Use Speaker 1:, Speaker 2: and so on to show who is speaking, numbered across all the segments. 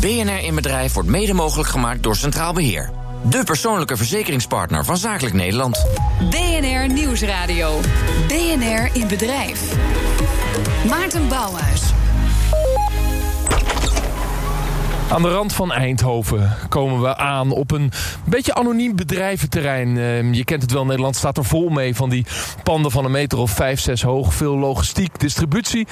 Speaker 1: BNR in Bedrijf wordt mede mogelijk gemaakt door Centraal Beheer. De persoonlijke verzekeringspartner van Zakelijk Nederland.
Speaker 2: BNR Nieuwsradio. BNR in Bedrijf. Maarten Bouwhuis.
Speaker 3: Aan de rand van Eindhoven komen we aan op een beetje anoniem bedrijventerrein. Ehm, je kent het wel, Nederland staat er vol mee van die panden van een meter of vijf, zes hoog. Veel logistiek, distributie,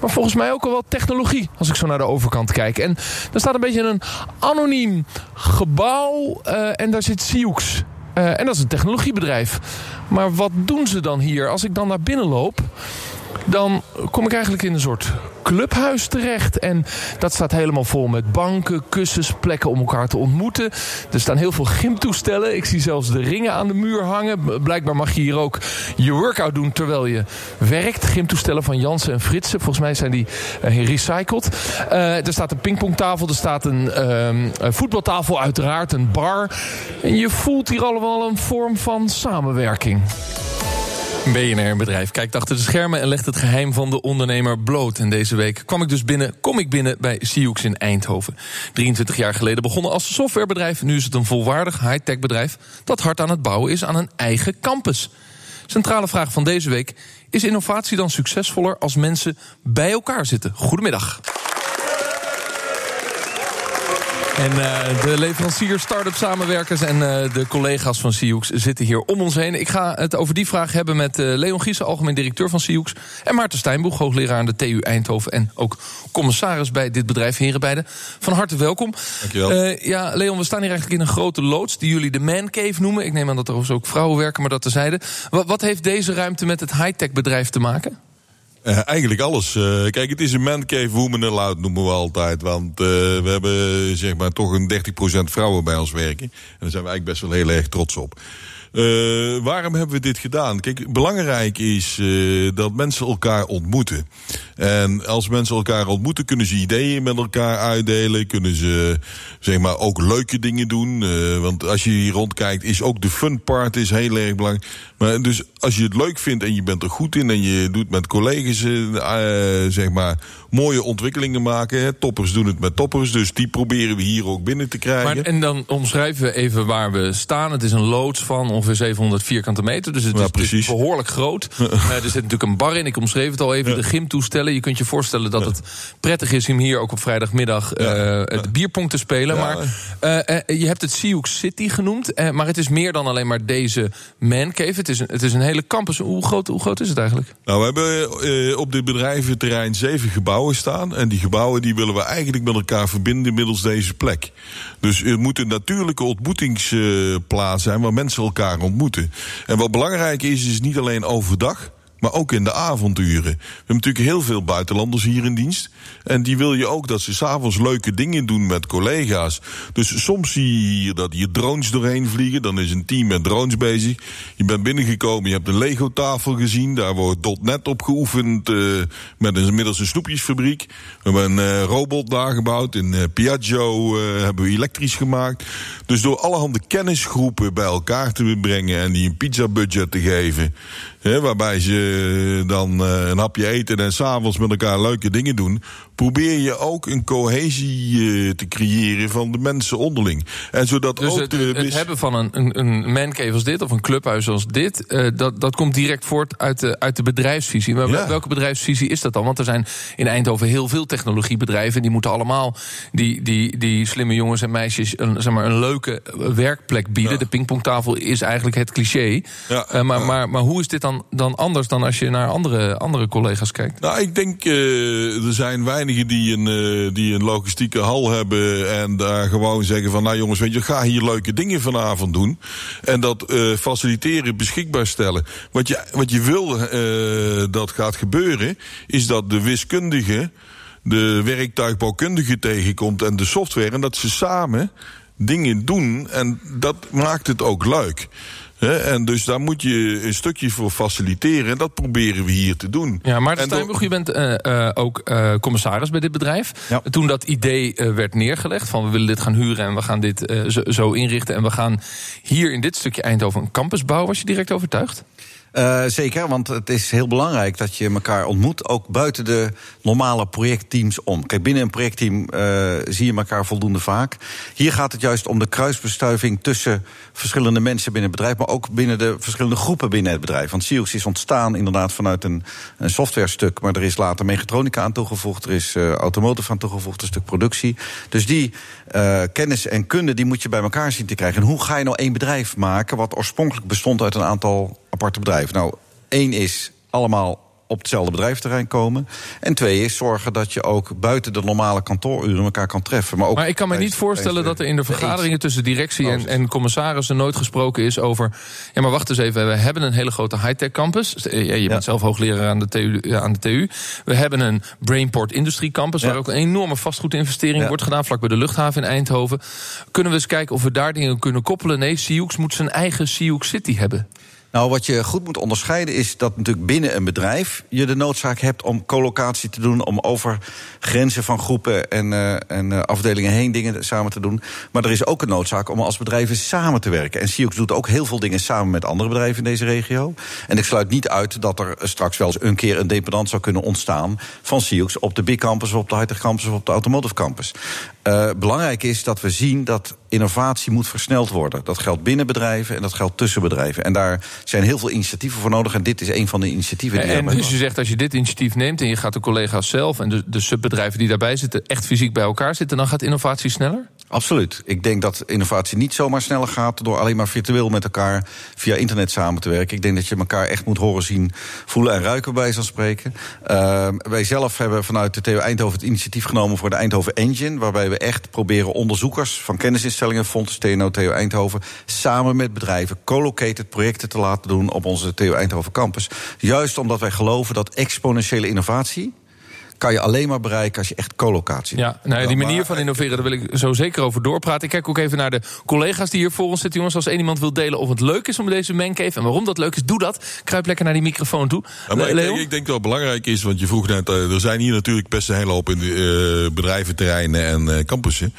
Speaker 3: maar volgens mij ook al wel technologie als ik zo naar de overkant kijk. En daar staat een beetje een anoniem gebouw uh, en daar zit Sioux. Uh, en dat is een technologiebedrijf. Maar wat doen ze dan hier? Als ik dan naar binnen loop, dan kom ik eigenlijk in een soort clubhuis terecht. En dat staat helemaal vol met banken, kussens, plekken om elkaar te ontmoeten. Er staan heel veel gymtoestellen. Ik zie zelfs de ringen aan de muur hangen. Blijkbaar mag je hier ook je workout doen terwijl je werkt. Gymtoestellen van Jansen en Fritsen. Volgens mij zijn die uh, recycled. Uh, er staat een pingpongtafel. Er staat een, uh, een voetbaltafel uiteraard. Een bar. En je voelt hier allemaal een vorm van samenwerking.
Speaker 4: BNR bedrijf kijkt achter de schermen en legt het geheim van de ondernemer bloot. En deze week kwam ik dus binnen, kom ik binnen bij Sioux in Eindhoven. 23 jaar geleden begonnen als softwarebedrijf. Nu is het een volwaardig high-tech bedrijf dat hard aan het bouwen is aan een eigen campus. Centrale vraag van deze week: is innovatie dan succesvoller als mensen bij elkaar zitten? Goedemiddag. En uh, de leveranciers, start-up samenwerkers en uh, de collega's van Sioux zitten hier om ons heen. Ik ga het over die vraag hebben met uh, Leon Giesen, algemeen directeur van Sioux. En Maarten Steinboeg, hoogleraar aan de TU Eindhoven. En ook commissaris bij dit bedrijf. Heren beiden, van harte welkom.
Speaker 5: Dankjewel.
Speaker 4: ja, Leon, we staan hier eigenlijk in een grote loods die jullie de Man Cave noemen. Ik neem aan dat er ook vrouwen werken, maar dat terzijde. Wat, wat heeft deze ruimte met het high-tech bedrijf te maken?
Speaker 5: Uh, eigenlijk alles. Uh, kijk, het is een mancave woman allowed, noemen we altijd. Want uh, we hebben zeg maar toch een 30% vrouwen bij ons werken. En daar zijn we eigenlijk best wel heel erg trots op. Uh, waarom hebben we dit gedaan? Kijk, belangrijk is uh, dat mensen elkaar ontmoeten. En als mensen elkaar ontmoeten, kunnen ze ideeën met elkaar uitdelen. Kunnen ze zeg maar ook leuke dingen doen. Uh, want als je hier rondkijkt, is ook de fun part is heel erg belangrijk. Maar dus als je het leuk vindt en je bent er goed in en je doet met collega's zeg maar mooie ontwikkelingen maken. Hè. Toppers doen het met toppers, dus die proberen we hier ook binnen te krijgen.
Speaker 4: Maar, en dan omschrijven we even waar we staan. Het is een loods van ongeveer 700 vierkante meter. Dus het
Speaker 5: ja,
Speaker 4: is, is, behoorlijk groot. uh, er zit natuurlijk een bar in. Ik omschreef het al even. De gymtoestellen. Je kunt je voorstellen dat het prettig is om hier ook op vrijdagmiddag uh, het bierpong te spelen. Maar uh, je hebt het Sioux City genoemd. maar het is meer dan alleen maar deze man cave. Het is een, het is een hele campus. Hoe groot, hoe groot is het eigenlijk?
Speaker 5: Nou, we hebben op dit bedrijventerrein zeven gebouwen staan. En die gebouwen die willen we eigenlijk met elkaar verbinden middels deze plek. Dus het moet een natuurlijke ontmoetingsplaats zijn waar mensen elkaar ontmoeten. En wat belangrijk is, is niet alleen overdag. Maar ook in de avonduren. We hebben natuurlijk heel veel buitenlanders hier in dienst. En die wil je ook dat ze s'avonds leuke dingen doen met collega's. Dus soms zie je dat hier drones doorheen vliegen. Dan is een team met drones bezig. Je bent binnengekomen, je hebt een Lego-tafel gezien. Daar wordt .NET op geoefend uh, met een, een snoepjesfabriek. We hebben een uh, robot daar gebouwd. In uh, Piaggio hebben we elektrisch gemaakt. Dus door allerhande kennisgroepen bij elkaar te brengen... en die een pizza-budget te geven... Waarbij ze dan uh, een hapje eten en s'avonds met elkaar leuke dingen doen. Probeer je ook een cohesie uh, te creëren van de mensen onderling. En zodat
Speaker 4: dus
Speaker 5: ook
Speaker 4: het,
Speaker 5: de,
Speaker 4: het hebben van een, een, een mancave als dit, of een clubhuis als dit, uh, dat, dat komt direct voort uit de, uit de bedrijfsvisie. Maar ja. welke bedrijfsvisie is dat dan? Want er zijn in Eindhoven heel veel technologiebedrijven. En die moeten allemaal die, die, die slimme jongens en meisjes een, zeg maar, een leuke werkplek bieden. Ja. De pingpongtafel is eigenlijk het cliché.
Speaker 5: Ja.
Speaker 4: maar, maar, maar hoe is dit dan? Dan, anders dan als je naar andere, andere collega's kijkt?
Speaker 5: Nou, ik denk er zijn die een, uh, die een logistieke hal hebben en daar gewoon zeggen van, nou jongens, weet je, ga hier leuke dingen vanavond doen en dat uh, faciliteren, beschikbaar stellen. Wat je, wat je wil dat gaat gebeuren, is dat de wiskundige de werktuigbouwkundige tegenkomt en de software en dat ze samen dingen doen en dat maakt het ook leuk. He, en dus daar moet je een stukje voor faciliteren. En dat proberen we hier te doen.
Speaker 4: Ja, Maarten Steinboeg, je bent uh, uh, ook uh, commissaris bij dit bedrijf. Ja. Toen dat idee werd neergelegd van we willen dit gaan huren en we gaan dit zo, zo, inrichten en we gaan hier in dit stukje Eindhoven een campus bouwen, was je direct overtuigd?
Speaker 6: Uh, zeker, want het is heel belangrijk dat je elkaar ontmoet, ook buiten de normale projectteams om. Kijk, binnen een projectteam uh, zie je elkaar voldoende vaak. Hier gaat het juist om de kruisbestuiving tussen verschillende mensen binnen het bedrijf, maar ook binnen de verschillende groepen binnen het bedrijf. Want Sioux is ontstaan inderdaad vanuit een, een software-stuk, maar er is later mechatronica aan toegevoegd, er is uh, automotive aan toegevoegd, een stuk productie. Dus die kennis en kunde die moet je bij elkaar zien te krijgen. En hoe ga je nou één bedrijf maken wat oorspronkelijk bestond uit een aantal aparte bedrijven? Nou, één is allemaal op hetzelfde bedrijfterrein komen. En twee is zorgen dat je ook buiten de normale kantooruren elkaar kan treffen. Maar, ook
Speaker 4: maar ik kan me niet voorstellen dat er in de vergaderingen tussen directie en, en commissarissen nooit gesproken is over. Ja, maar wacht eens even. We hebben een hele grote high-tech campus. Je bent zelf hoogleraar aan de, TU, aan de TU. We hebben een Brainport Industrie Campus, waar ook een enorme vastgoedinvestering wordt gedaan, vlak bij de luchthaven in Eindhoven. Kunnen we eens kijken of we daar dingen kunnen koppelen? Nee, Sioux moet zijn eigen Sioux City hebben.
Speaker 6: Nou, wat je goed moet onderscheiden is dat natuurlijk binnen een bedrijf je de noodzaak hebt om collocatie te doen, om over grenzen van groepen en, uh, en uh, afdelingen heen dingen samen te doen. Maar er is ook een noodzaak om als bedrijven samen te werken. En Sioux doet ook heel veel dingen samen met andere bedrijven in deze regio. En ik sluit niet uit dat er straks wel eens een keer een dependant zou kunnen ontstaan van Sioux op de Big Campus, of op de Hightech Campus of op de Automotive Campus. Uh, belangrijk is dat we zien dat innovatie moet versneld worden. Dat geldt binnen bedrijven en dat geldt tussen bedrijven. En daar zijn heel veel initiatieven voor nodig. En dit is een van de initiatieven die.
Speaker 4: En, en dus je zegt, als je dit initiatief neemt en je gaat de collega's zelf en de, de subbedrijven die daarbij zitten, echt fysiek bij elkaar zitten, dan gaat innovatie sneller?
Speaker 6: Absoluut. Ik denk dat innovatie niet zomaar sneller gaat door alleen maar virtueel met elkaar via internet samen te werken. Ik denk dat je elkaar echt moet horen, zien, voelen en ruiken bij zo'n spreken. Uh, wij zelf hebben vanuit de TU Eindhoven het initiatief genomen voor de Eindhoven Engine, waarbij we echt proberen onderzoekers van kennisinstellingen, Fonds, TNO, TU Eindhoven, samen met bedrijven co-located projecten te laten doen op onze TU Eindhoven campus. Juist omdat wij geloven dat exponentiële innovatie kan je alleen maar bereiken als je echt co-locatie
Speaker 4: Ja, nou ja, die manier van innoveren, daar wil ik zo zeker over doorpraten. Ik kijk ook even naar de collega's die hier voor ons zitten. Jongens, als één iemand wil delen of het leuk is om deze mancave... en waarom dat leuk is, doe dat. Kruip lekker naar die microfoon toe.
Speaker 5: Ja, maar ik, ik, denk dat belangrijk is, want je vroeg net... Uh, er zijn hier natuurlijk best een hele hoop in de, uh, bedrijventerreinen en uh, campussen.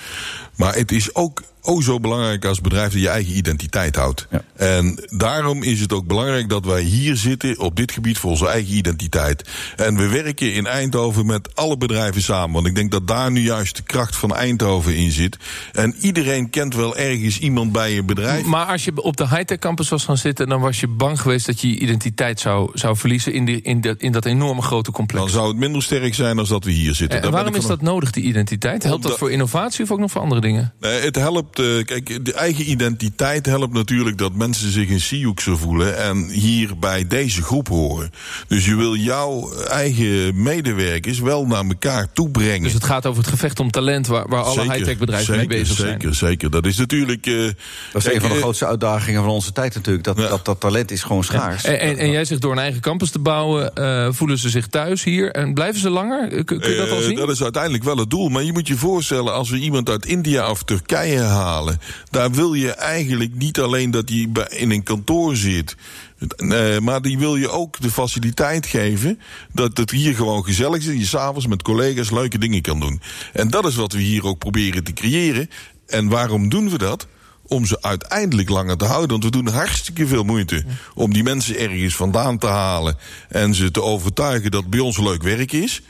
Speaker 5: Maar het is ook oh zo belangrijk als bedrijf dat je eigen identiteit houdt. Ja. En daarom is het ook belangrijk dat wij hier zitten op dit gebied voor onze eigen identiteit. En we werken in Eindhoven met alle bedrijven samen. Want ik denk dat daar nu juist de kracht van Eindhoven in zit. En iedereen kent wel ergens iemand bij een bedrijf.
Speaker 4: Maar als je op de high-tech campus was gaan zitten, dan was je bang geweest dat je je identiteit zou, zou verliezen in, die, in, dat, in dat enorme grote complex.
Speaker 5: Dan zou het minder sterk zijn dan dat we hier zitten.
Speaker 4: En waarom is dat nodig, die identiteit? Helpt dat voor innovatie of ook nog voor andere dingen?
Speaker 5: Nee, het helpt uh, kijk, de eigen identiteit helpt natuurlijk dat mensen zich in Sioux voelen en hier bij deze groep horen. Dus je wil jouw eigen medewerkers wel naar elkaar toe brengen.
Speaker 4: Dus het gaat over het gevecht om talent waar, waar alle high-tech bedrijven mee bezig
Speaker 5: zeker,
Speaker 4: zijn.
Speaker 5: Zeker, zeker. Dat is natuurlijk. Uh,
Speaker 6: dat is een van de grootste uitdagingen van onze tijd natuurlijk. Dat, ja. dat, dat talent is gewoon schaars.
Speaker 4: Ja. En, en, en, jij zegt door een eigen campus te bouwen, uh, voelen ze zich thuis hier en blijven ze langer? Kun, kun je dat al zien?
Speaker 5: Uh, dat is uiteindelijk wel het doel. Maar je moet je voorstellen, als we iemand uit India of Turkije halen daar wil je eigenlijk niet alleen dat hij in een kantoor zit. Uh, maar die wil je ook de faciliteit geven dat het hier gewoon gezellig is. En je s'avonds met collega's leuke dingen kan doen. En dat is wat we hier ook proberen te creëren. En waarom doen we dat? Om ze uiteindelijk langer te houden. Want we doen hartstikke veel moeite om die mensen ergens vandaan te halen en ze te overtuigen dat bij ons leuk werk is.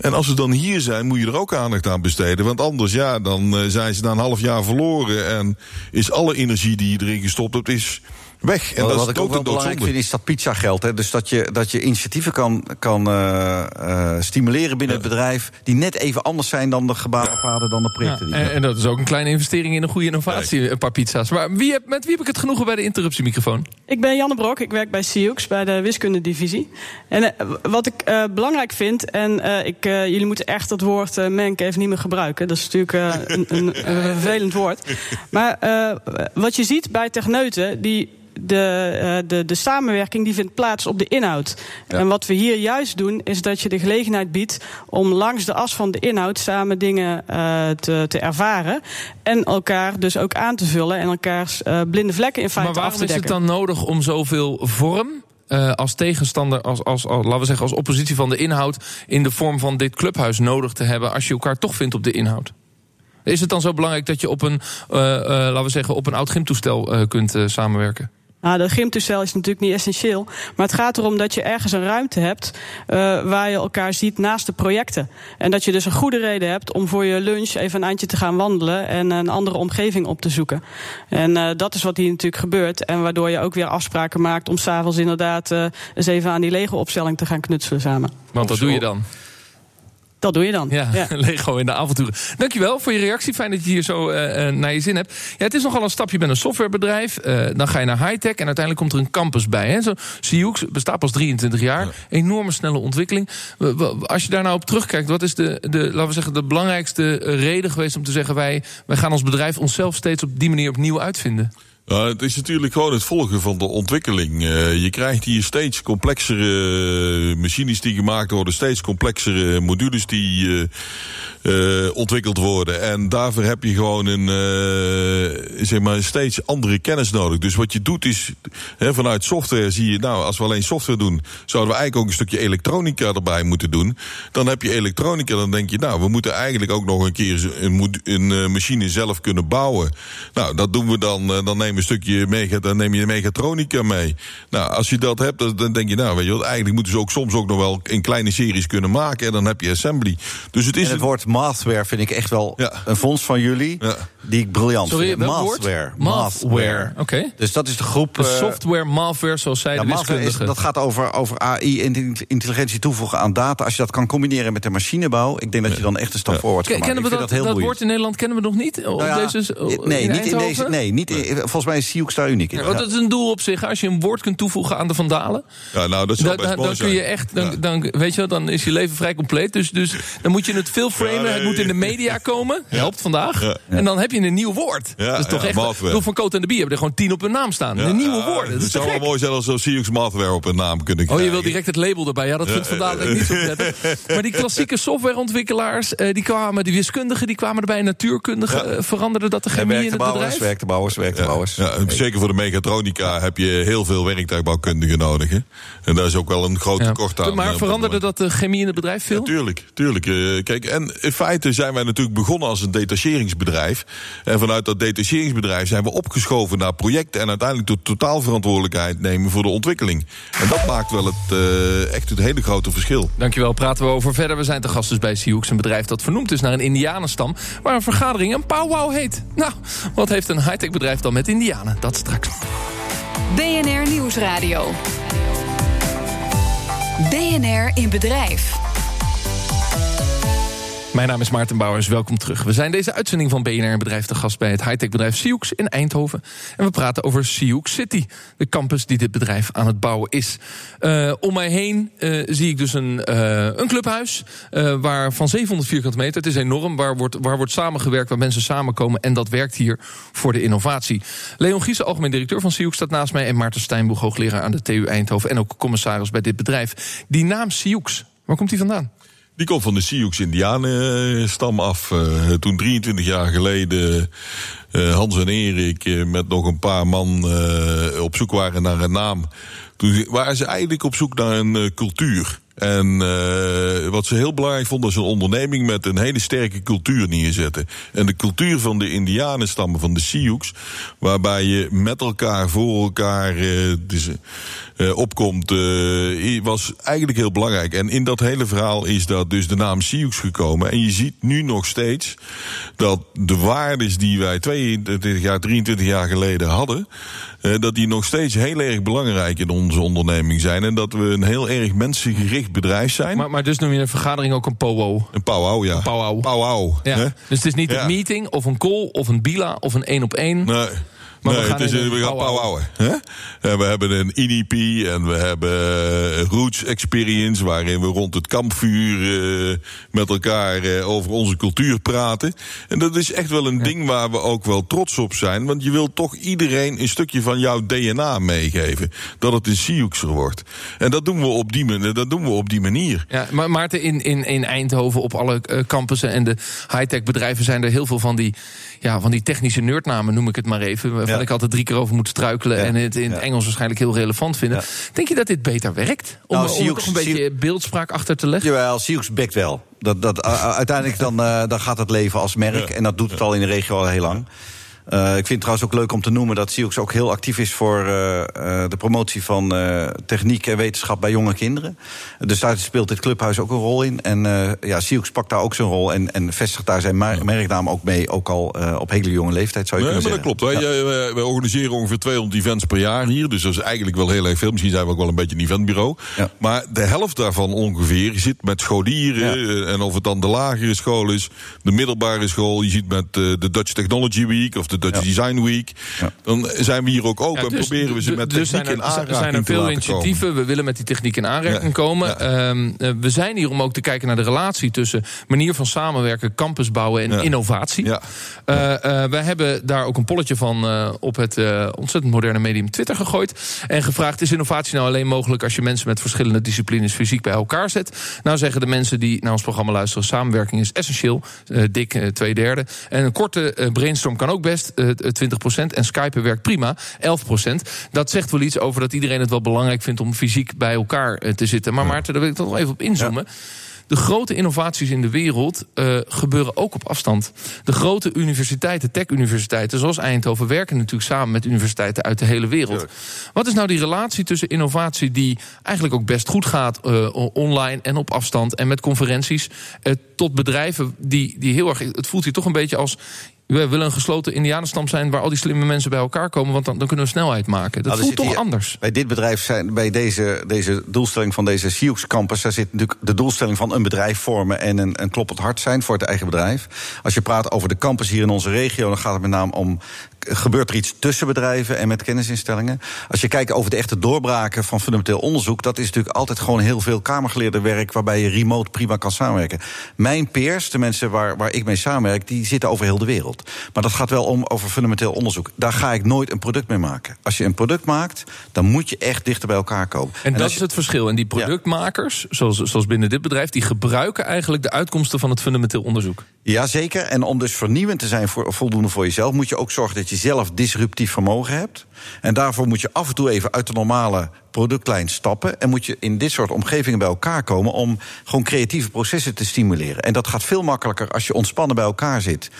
Speaker 5: En als ze dan hier zijn, moet je er ook aandacht aan besteden. Want anders, ja, dan uh, zijn ze na een half jaar verloren. En is alle energie die je erin gestopt hebt, is weg. En
Speaker 6: wat,
Speaker 5: dat
Speaker 6: wat
Speaker 5: is
Speaker 6: ik ook wel belangrijk vind, is dat pizza geld. Hè? Dus dat je, dat je initiatieven kan, kan uh, uh, stimuleren binnen ja. het bedrijf... die net even anders zijn dan de gebaarpaden, dan de projecten.
Speaker 4: Ja, en, en, dat is ook een kleine investering in een goede innovatie, Kijk. een paar pizza's. Maar wie heb, met wie heb ik het genoegen bij de interruptiemicrofoon?
Speaker 7: Ik ben Janne Brok, ik werk bij Sioux, bij de wiskundedivisie. En uh, wat ik uh, belangrijk vind, en uh, ik, uh, jullie moeten echt dat woord uh, menk even niet meer gebruiken. Dat is natuurlijk uh, een, een, een vervelend woord. Maar uh, wat je ziet bij techneuten, die de, uh, de, de samenwerking die vindt plaats op de inhoud. Ja. En wat we hier juist doen, is dat je de gelegenheid biedt om langs de as van de inhoud samen dingen uh, te, te ervaren. En elkaar dus ook aan te vullen en elkaars uh, blinde vlekken in feite af te dekken.
Speaker 4: Maar waarom is het dan nodig om zoveel vorm uh, als tegenstander, als, als, als, laten we zeggen, als oppositie van de inhoud in de vorm van dit clubhuis nodig te hebben als je elkaar toch vindt op de inhoud? Is het dan zo belangrijk dat je op een, uh, uh, laten we zeggen, op een oud gymtoestel kunt samenwerken?
Speaker 7: Nou, de gymtoestel is natuurlijk niet essentieel. Maar het gaat erom dat je ergens een ruimte hebt uh, waar je elkaar ziet naast de projecten. En dat je dus een goede reden hebt om voor je lunch even een eindje te gaan wandelen en een andere omgeving op te zoeken. En uh, dat is wat hier natuurlijk gebeurt. En waardoor je ook weer afspraken maakt om s'avonds inderdaad uh, eens even aan die Lego-opstelling te gaan knutselen samen.
Speaker 4: Want dat doe je dan?
Speaker 7: Dat doe je dan.
Speaker 4: Ja, ja, Lego in de avonturen. Dankjewel voor je reactie. Fijn dat je hier zo uh, naar je zin hebt. Ja, het is nogal een stapje met een softwarebedrijf. Uh, dan ga je naar high-tech en uiteindelijk komt er een campus bij. Hè. Zo, Sioux bestaat pas 23 jaar. Ja. Enorme snelle ontwikkeling. Als je daar nou op terugkijkt, wat is de, de, laten we zeggen, de belangrijkste reden geweest om te zeggen... wij, wij gaan ons bedrijf onszelf steeds op die manier opnieuw uitvinden?
Speaker 5: Nou, het is natuurlijk gewoon het volgen van de ontwikkeling. Uh, je krijgt hier steeds complexere machines die gemaakt worden, steeds complexere modules die uh, ontwikkeld worden. En daarvoor heb je gewoon een, zeg maar, steeds andere kennis nodig. Dus wat je doet is, vanuit software zie je, nou, als we alleen software doen, zouden we eigenlijk ook een stukje elektronica erbij moeten doen. Dan heb je elektronica, dan denk je, nou, we moeten eigenlijk ook nog een keer een, een machine zelf kunnen bouwen. Nou, dat doen we dan, dan nemen een stukje mega, dan neem je mechatronica mee. Nou, als je dat hebt, dan denk je, nou, weet je wat, eigenlijk moeten ze ook soms ook nog wel in kleine series kunnen maken. En dan heb je assembly. Dus het is.
Speaker 6: En het woord mathware vind ik echt wel ja. een fonds van jullie. Ja. Die ik briljant
Speaker 4: Sorry,
Speaker 6: vind.
Speaker 4: Mathware. Mathware. Oké. Okay.
Speaker 6: Dus dat is de groep.
Speaker 4: De software, malware, zoals zij ja, de
Speaker 6: dat gaat over, over AI en intelligentie toevoegen aan data. Als je dat kan combineren met de machinebouw, ik denk dat je dan echt een stap ja. voorwaarts kan maken.
Speaker 4: Kennen we dat, dat, dat woord in Nederland kennen we nog niet? Nou ja, deze,
Speaker 6: nee, in niet in deze. Nee, niet in, volgens mij is Sioux daar uniek in.
Speaker 4: Ja, want dat is een doel op zich. Als je een woord kunt toevoegen aan de vandalen.
Speaker 5: Ja, nou, dat is
Speaker 4: da, da, dan kun je echt. Dan, dan, weet je, dan is je leven vrij compleet. Dus, dus dan moet je het veel framen. Nee, het moet in de media komen. Helpt vandaag. En dan heb je een nieuw woord. dat is toch echt. Doel van Coat en de Bier hebben er gewoon tien op hun naam staan. Een nieuwe woorden. Dat
Speaker 5: het zou wel mooi zijn als zo Sioux Mathware op een naam kunnen krijgen.
Speaker 4: Oh, je wil direct het label erbij. Ja, dat vindt vandalen niet zo prettig. Maar die klassieke softwareontwikkelaars, die kwamen, die wiskundigen, die kwamen erbij. Natuurkundigen veranderden dat de chemie in het bedrijf.
Speaker 6: Werkte werkte
Speaker 5: Ja, zeker voor de mechatronica heb je heel veel werktuigbouwkundigen nodig. Hè? En daar is ook wel een groot tekort ja. aan.
Speaker 4: Maar veranderde dat de chemie in het bedrijf veel?
Speaker 5: Ja, tuurlijk, tuurlijk. Uh, kijk, en in feite zijn wij natuurlijk begonnen als een detacheringsbedrijf. En vanuit dat detacheringsbedrijf zijn we opgeschoven naar projecten... en uiteindelijk de totaalverantwoordelijkheid nemen voor de ontwikkeling. En dat maakt wel het, uh, echt het hele grote verschil.
Speaker 4: Dankjewel, praten we over verder. We zijn te gast dus bij Sioux, een bedrijf dat vernoemd is naar een indianenstam... waar een vergadering een powwow heet. Nou, wat heeft een high-tech bedrijf dan met indianen? Dat straks.
Speaker 2: BNR Nieuwsradio. BNR in bedrijf.
Speaker 4: Mijn naam is Maarten Bouwers, welkom terug. We zijn deze uitzending van BNR Bedrijf te gast bij het high-tech bedrijf Sioux in Eindhoven. En we praten over Sioux City, de campus die dit bedrijf aan het bouwen is. Uh, om mij heen uh, zie ik dus een, uh, een clubhuis waar van 700 vierkante meter. Het is enorm, waar wordt, waar wordt samengewerkt, waar mensen samenkomen. En dat werkt hier voor de innovatie. Leon Giesen, algemeen directeur van Sioux, staat naast mij. En Maarten Steinboeg, hoogleraar aan de TU Eindhoven. En ook commissaris bij dit bedrijf. Die naam Sioux, waar komt die vandaan?
Speaker 5: Die komt van de Sioux Indianenstam af. Uh, toen 23 jaar geleden uh, Hans en Erik met nog een paar man op zoek waren naar een naam. Toen waren ze eigenlijk op zoek naar een cultuur. En wat ze heel belangrijk vonden, is een onderneming met een hele sterke cultuur neerzetten. En de cultuur van de Indianenstammen, van de Sioux, waarbij je met elkaar, voor elkaar uh, dus, opkomt, was eigenlijk heel belangrijk. En in dat hele verhaal is dat dus de naam Sioux gekomen. En je ziet nu nog steeds dat de waardes die wij 22 jaar, 23 jaar geleden hadden, dat die nog steeds heel erg belangrijk in onze onderneming zijn. En dat we een heel erg mensengericht bedrijf zijn.
Speaker 4: Maar, maar dus noem je een vergadering ook een powwow?
Speaker 5: Een powwow, ja.
Speaker 4: Een powwow.
Speaker 5: powwow
Speaker 4: ja. Dus het is niet ja. een meeting of een call of een bila of een één op één.
Speaker 5: Nee. Maar nee, we gaan, het is, we gaan powwowen. En we hebben een INIP en we hebben Roots Experience... waarin we rond het kampvuur uh, met elkaar uh, over onze cultuur praten. En dat is echt wel een ja. ding waar we ook wel trots op zijn. Want je wilt toch iedereen een stukje van jouw DNA meegeven. Dat het een Siouxer wordt. En dat doen we op die, manier, dat doen we op die manier.
Speaker 4: Ja, maar Maarten, in, in, in Eindhoven op alle campussen en de high-tech bedrijven... zijn er heel veel van die, ja, van die technische nerdnamen, noem ik het maar even... waarvan ja. ik altijd drie keer over moet struikelen... Ja. en het in het Engels waarschijnlijk heel relevant vinden. Denk je dat dit beter werkt? Om, nou, om Sioux, een beetje beeldspraak achter te leggen?
Speaker 6: Jawel, Sioux bekt wel. Dat, dat, uiteindelijk dan, uh, dan gaat het leven als merk. En dat doet het al in de regio al heel lang. Uh, ik vind het trouwens ook leuk om te noemen dat Sioux ook heel actief is voor uh, de promotie van techniek en wetenschap bij jonge kinderen. Dus daar speelt dit clubhuis ook een rol in. En ja, Sioux pakt daar ook zijn rol en, en vestigt daar zijn merknaam ook mee, ook al op hele jonge leeftijd zou je
Speaker 5: nee,
Speaker 6: kunnen
Speaker 5: maar
Speaker 6: zeggen.
Speaker 5: dat klopt. Wij, wij, wij, organiseren ongeveer 200 events per jaar hier, dus dat is eigenlijk wel heel erg veel. Misschien zijn we ook wel een beetje een eventbureau. Ja. Maar de helft daarvan ongeveer zit met scholieren en of het dan de lagere school is, de middelbare school. Je ziet met de Dutch Technology Week of de Dutch Design Week. Dan zijn we hier ook open en
Speaker 4: dus
Speaker 5: proberen we ze met
Speaker 4: dus
Speaker 5: techniek in aanraking
Speaker 4: Er zijn er veel initiatieven.
Speaker 5: Komen.
Speaker 4: We willen met die techniek in aanraking komen. Um, we zijn hier om ook te kijken naar de relatie tussen manier van samenwerken, campus bouwen en innovatie. Ja. Uh, uh, wij hebben daar ook een polletje van uh, op het ontzettend moderne medium Twitter gegooid. En gevraagd: is innovatie nou alleen mogelijk als je mensen met verschillende disciplines fysiek bij elkaar zet? Nou zeggen de mensen die naar ons programma luisteren: samenwerking is essentieel. dik twee derde. En een korte brainstorm kan ook best, 20%. En Skype werkt prima, 11%. Dat zegt wel iets over dat iedereen het wel belangrijk vindt om fysiek bij elkaar te zitten. Maar Maarten, daar wil ik toch even op inzoomen. Ja. De grote innovaties in de wereld uh, gebeuren ook op afstand. De grote universiteiten, tech-universiteiten, zoals Eindhoven, werken natuurlijk samen met universiteiten uit de hele wereld. Wat is nou die relatie tussen innovatie die eigenlijk ook best goed gaat uh, online en op afstand en met conferenties, uh, tot bedrijven die, die heel erg. Het voelt hier toch een beetje als we willen een gesloten indianenstam zijn waar al die slimme mensen bij elkaar komen, want dan, dan kunnen we snelheid maken. Dat nou, voelt toch hier, anders.
Speaker 6: Bij dit bedrijf zijn, bij deze, deze doelstelling van deze Sioux campus, daar zit natuurlijk de doelstelling van een bedrijf vormen en een, een kloppend hart zijn voor het eigen bedrijf. Als je praat over de campus hier in onze regio, dan gaat het met name om gebeurt er iets tussen bedrijven en met kennisinstellingen. Als je kijkt over de echte doorbraken van fundamenteel onderzoek, dat is natuurlijk altijd gewoon heel veel kamergeleerde werk waarbij je remote prima kan samenwerken. Mijn peers, de mensen waar, waar ik mee samenwerk, die zitten over heel de wereld. Maar dat gaat wel om over fundamenteel onderzoek. Daar ga ik nooit een product mee maken. Als je een product maakt, dan moet je echt dichter bij elkaar komen.
Speaker 4: En, en dat
Speaker 6: je,
Speaker 4: is het verschil. En die productmakers, ja. zoals, zoals binnen dit bedrijf, die gebruiken eigenlijk de uitkomsten van het fundamenteel onderzoek.
Speaker 6: Jazeker. En om dus vernieuwend te zijn voor, voldoende voor jezelf, moet je ook zorgen dat je zelf disruptief vermogen hebt. En daarvoor moet je af en toe even uit de normale productlijn stappen. En moet je in dit soort omgevingen bij elkaar komen om gewoon creatieve processen te stimuleren. En dat gaat veel makkelijker als je ontspannen bij elkaar zit.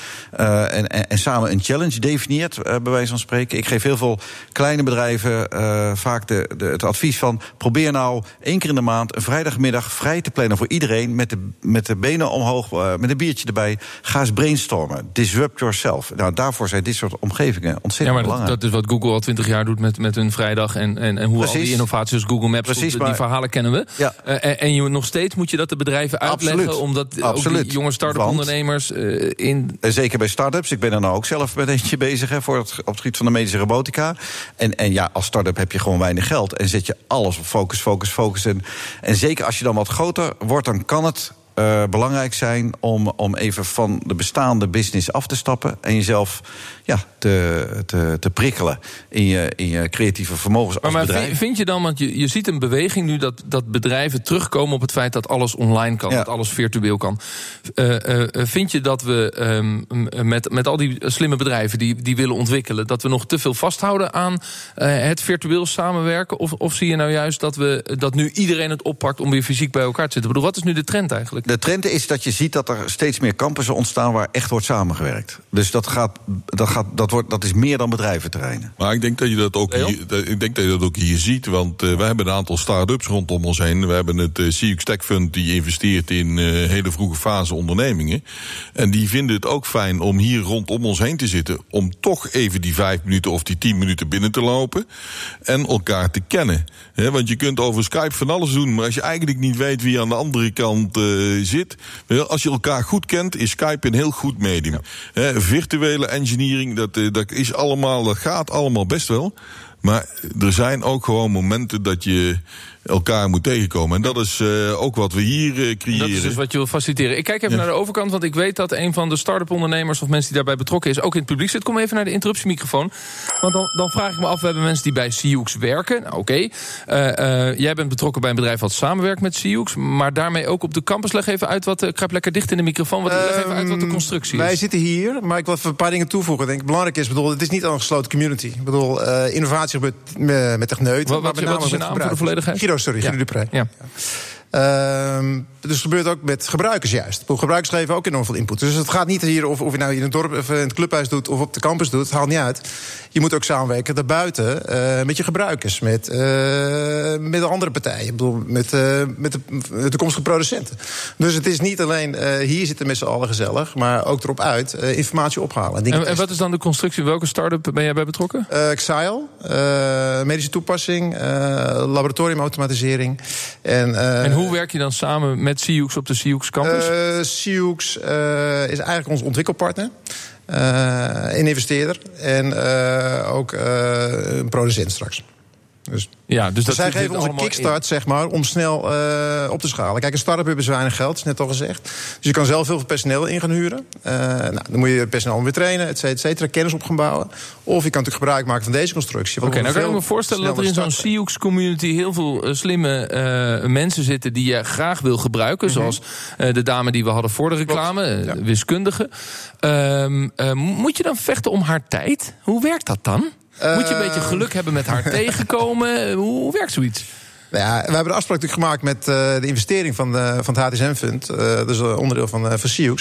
Speaker 6: Uh, en, en, en, samen een challenge definieert, uh, bij wijze van spreken. Ik geef heel veel kleine bedrijven uh, vaak de, de, het advies van: probeer nou één keer in de maand een vrijdagmiddag vrij te plannen voor iedereen. Met de, met de benen omhoog, met een biertje erbij. Ga eens brainstormen. Disrupt yourself. Nou, daarvoor zijn dit soort omgevingen ontzettend
Speaker 4: ja, maar
Speaker 6: belangrijk.
Speaker 4: Dat, dat is wat Google al twintig jaar doet met, met hun vrijdag en, en, en hoe Precies. al die innovaties Google Maps, Precies, die, verhalen kennen we. Ja. Uh, en, en je, nog steeds moet je dat de bedrijven uitleggen,
Speaker 6: Absoluut.
Speaker 4: omdat
Speaker 6: Absoluut.
Speaker 4: ook die jonge start-up ondernemers uh, in.
Speaker 6: Zeker bij start-ups. Ik ben er nou ook zelf met eentje bezig hè, voor het, op het gebied van de medische robotica. En, en ja, als start-up heb je gewoon weinig geld en zet je alles op focus, focus, focus. En, en zeker als je dan wat groter wordt, dan kan het uh, belangrijk zijn om, om even van de bestaande business af te stappen en jezelf ja, te, te, te prikkelen in je, in je creatieve vermogens
Speaker 4: maar. Maar vind je dan, want je, je ziet een beweging nu dat, dat bedrijven terugkomen op het feit dat alles online kan, ja. dat alles virtueel kan. Uh, uh, vind je dat we um, met, met al die slimme bedrijven die, die willen ontwikkelen, dat we nog te veel vasthouden aan het virtueel samenwerken? Of, of zie je nou juist dat, we, dat nu iedereen het oppakt om weer fysiek bij elkaar te zitten? Ik bedoel, wat is nu de trend eigenlijk?
Speaker 6: De trend is dat je ziet dat er steeds meer campussen ontstaan waar echt wordt samengewerkt. Dus dat, gaat, dat, gaat, dat, wordt, dat is meer dan bedrijventerreinen.
Speaker 5: Maar ik denk dat je dat ook, hier, ik denk dat je dat ook hier ziet. Want uh, we hebben een aantal start-ups rondom ons heen. We hebben het uh, CX Tech Fund die investeert in uh, hele vroege fase ondernemingen. En die vinden het ook fijn om hier rondom ons heen te zitten. Om toch even die vijf minuten of die tien minuten binnen te lopen. En elkaar te kennen. He, want je kunt over Skype van alles doen. Maar als je eigenlijk niet weet wie aan de andere kant zit. Als je elkaar goed kent, is Skype een heel goed medium. Ja. He, virtuele engineering, dat, dat, is allemaal, dat gaat allemaal best wel. Maar er zijn ook gewoon momenten dat je elkaar moet tegenkomen. En dat is uh, ook wat we hier uh, creëren.
Speaker 4: Dat is dus wat je wil faciliteren. Ik kijk even ja. naar de overkant, want ik weet dat een van de start-up ondernemers... of mensen die daarbij betrokken is, ook in het publiek zit. Kom even naar de interruptiemicrofoon. Want dan, dan vraag ik me af, we hebben mensen die bij Sioux werken. Nou, Oké, okay. uh, jij bent betrokken bij een bedrijf wat samenwerkt met Sioux... maar daarmee ook op de campus. Leg even uit wat... kruip lekker dicht in de microfoon. Wat, leg even uit wat de constructie
Speaker 8: wij
Speaker 4: is.
Speaker 8: Wij zitten hier, maar ik wil even een paar dingen toevoegen. Ik denk belangrijk is, bedoel, het is niet een gesloten community. Ik bedoel, innovatie gebeurt met techneuten.
Speaker 4: Wat, wat, wat is je naam voor de volledigheid?
Speaker 8: Guido, sorry. Dupré.
Speaker 4: Ja.
Speaker 8: Ehm, dus het gebeurt ook met gebruikers juist. Gebruikers geven ook enorm veel input. Dus het gaat niet hier of, of je nou in het dorp of in het clubhuis doet of op de campus doet. Het haalt niet uit. Je moet ook samenwerken daarbuiten uh, met je gebruikers, met, uh, met andere partijen. Ik bedoel, met, uh, met de, de toekomstige producenten. Dus het is niet alleen hier zitten met z'n allen gezellig, maar ook erop uit informatie ophalen.
Speaker 4: En, en, wat is dan de constructie? Welke start-up ben jij bij betrokken?
Speaker 8: Uh, Xile, medische toepassing, laboratoriumautomatisering. En,
Speaker 4: en hoe werk je dan samen met Siux op de Siux campus?
Speaker 8: Uh, Siux is eigenlijk onze ontwikkelpartner. Uh, een investeerder en ook een producent straks. Dus, ja, dus dat zij geven ons een kickstart, zeg maar, om snel uh, op te schalen. Kijk, een start-up hebben ze weinig geld, is net al gezegd. Dus je kan zelf heel veel personeel in gaan huren. Uh, nou, dan moet je personeel weer trainen, et cetera, kennis op gaan bouwen. Of je kan natuurlijk gebruik maken van deze constructie.
Speaker 4: Oké, okay, nou kan ik me voorstellen dat er in zo'n Sioux community heel veel uh, slimme mensen zitten die je graag wil gebruiken. Mm -hmm. Zoals de dame die we hadden voor de reclame, ja. wiskundige. Ehm, moet je dan vechten om haar tijd? Hoe werkt dat dan? Moet je een beetje geluk hebben met haar tegenkomen? Hoe werkt zoiets?
Speaker 8: Nou ja, we hebben de afspraak natuurlijk gemaakt met uh, de investering van, de, van het HTSM-fund. Uh, dus een onderdeel van, uh, van.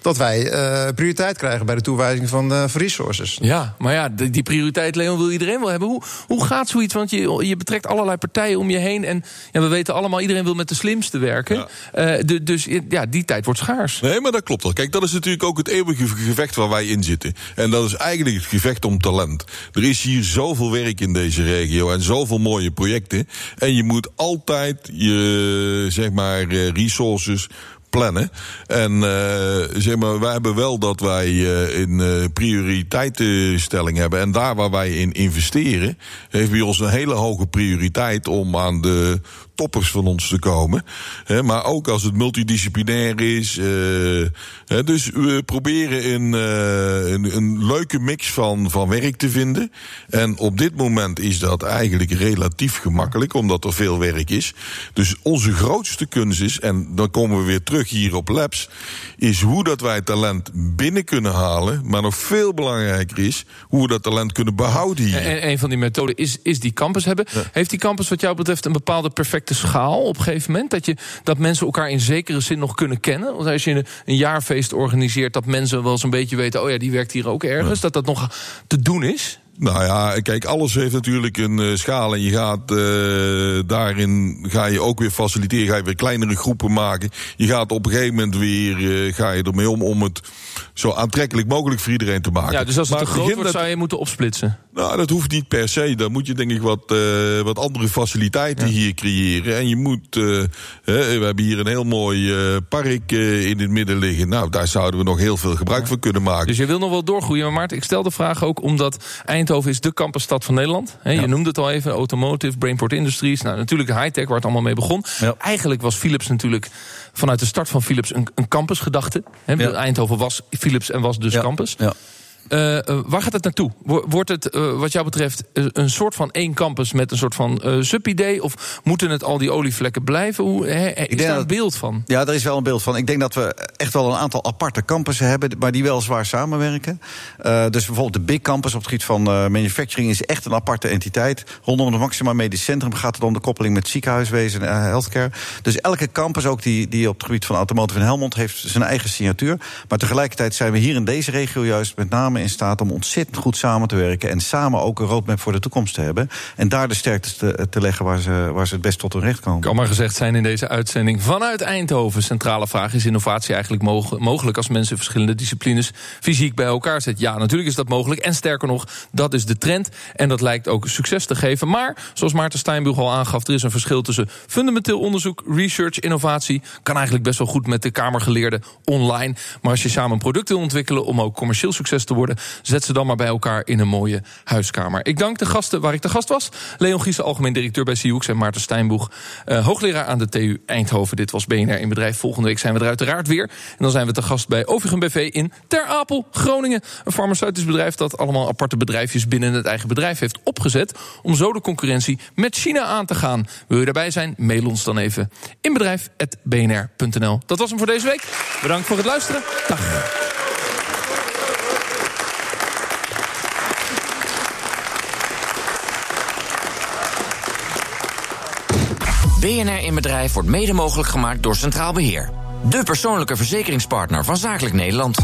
Speaker 8: Dat wij prioriteit krijgen bij de toewijzing van, van resources.
Speaker 4: Ja, maar ja, die, die prioriteit, Leon, wil iedereen wel hebben. Hoe, hoe gaat zoiets? Want je, je betrekt allerlei partijen om je heen. En ja, we weten allemaal, iedereen wil met de slimste werken. Ja. De, dus ja, die tijd wordt schaars.
Speaker 5: Nee, maar dat klopt al. Kijk, dat is natuurlijk ook het eeuwige gevecht waar wij in zitten. En dat is eigenlijk het gevecht om talent. Er is hier zoveel werk in deze regio en zoveel mooie projecten. En je moet altijd je zeg maar resources plannen. En uh, zeg maar, wij hebben wel dat wij uh, een uh, prioriteitenstelling hebben. En daar waar wij in investeren, heeft bij ons een hele hoge prioriteit om aan de toppers van ons te komen. Maar ook als het multidisciplinair is. Uh, dus we proberen een, uh, een, een, leuke mix van, van werk te vinden. En op dit moment is dat eigenlijk relatief gemakkelijk, omdat er veel werk is. Dus onze grootste kunst is, en dan komen we weer terug hier op Labs, is hoe dat wij talent binnen kunnen halen. Maar nog veel belangrijker is hoe we dat talent kunnen behouden hier.
Speaker 4: En een van die methoden is, is die campus hebben. Ja. Heeft die campus wat jou betreft een bepaalde perfecte schaal op een gegeven moment? Dat, je, dat mensen elkaar in zekere zin nog kunnen kennen? Want als je een, een jaarfeest organiseert, dat mensen wel eens een beetje weten... oh ja, die werkt hier ook ergens, dat dat nog te doen is?
Speaker 5: Nou ja, kijk, alles heeft natuurlijk een uh, schaal. En je gaat uh, daarin ga je ook weer faciliteren. Ga je weer kleinere groepen maken. Je gaat op een gegeven moment weer uh, ga je ermee om om het zo aantrekkelijk mogelijk voor iedereen te maken.
Speaker 4: Ja, dus als het maar te groot wordt, dat... zou je moeten opsplitsen.
Speaker 5: Nou, dat hoeft niet per se. Dan moet je denk ik wat, wat andere faciliteiten ja. hier creëren. En je moet, we hebben hier een heel mooi park in het midden liggen. Nou, daar zouden we nog heel veel gebruik ja. van kunnen maken.
Speaker 4: Dus je wil nog wel doorgroeien. Maar Maarten, ik stel de vraag ook omdat Eindhoven is de campusstad van Nederland. He, ja. Je noemde het al even, automotive, Brainport Industries. Nou, natuurlijk high-tech, waar het allemaal mee begon. Ja. Eigenlijk was Philips natuurlijk vanuit de start van Philips een, een campusgedachte. Ja. Eindhoven was Philips en was dus campus. Uh, uh, waar gaat het naartoe? Wordt het uh, wat jou betreft een soort van één campus met een soort van sub-idee? Of moeten het al die olievlekken blijven? Hoe, he, is daar een beeld van?
Speaker 6: Ja, er is wel een beeld van. Ik denk dat we echt wel een aantal aparte campussen hebben, maar die wel zwaar samenwerken. dus bijvoorbeeld de Big Campus op het gebied van manufacturing is echt een aparte entiteit. Rondom het Maxima Medisch Centrum gaat het om de koppeling met ziekenhuiswezen en healthcare. Dus elke campus, ook die, die op het gebied van automotive in Helmond, heeft zijn eigen signatuur. Maar tegelijkertijd zijn we hier in deze regio juist met name in staat om ontzettend goed samen te werken. En samen ook een roadmap voor de toekomst te hebben. En daar de sterktes te, te leggen waar ze, waar ze het best tot hun recht komen.
Speaker 4: Kan maar gezegd zijn in deze uitzending vanuit Eindhoven. Centrale vraag is innovatie eigenlijk mogelijk als mensen verschillende disciplines fysiek bij elkaar zetten? Ja, natuurlijk is dat mogelijk. En sterker nog, dat is de trend. En dat lijkt ook succes te geven. Maar, zoals Maarten Steinbug al aangaf, er is een verschil tussen fundamenteel onderzoek, research, innovatie. Kan eigenlijk best wel goed met de Kamergeleerden online. Maar als je samen een product wil ontwikkelen om ook commercieel succes te worden, Zet ze dan maar bij elkaar in een mooie huiskamer. Ik dank de gasten waar ik te gast was. Leon Giesen, algemeen directeur bij Sioux en Maarten Steinboeg, uh, hoogleraar aan de TU Eindhoven. Dit was BNR in Bedrijf. Volgende week zijn we er uiteraard weer. En dan zijn we te gast bij Ovigem BV in Ter Apel, Groningen. Een farmaceutisch bedrijf dat allemaal aparte bedrijfjes binnen het eigen bedrijf heeft opgezet. Om zo de concurrentie met China aan te gaan. Wil je daarbij zijn? Mail ons dan even inbedrijf.bnr.nl. Dat was hem voor deze week. Bedankt voor het luisteren. Dag.
Speaker 1: BNR in Bedrijf wordt mede mogelijk gemaakt door Centraal Beheer. De persoonlijke verzekeringspartner van Zakelijk Nederland.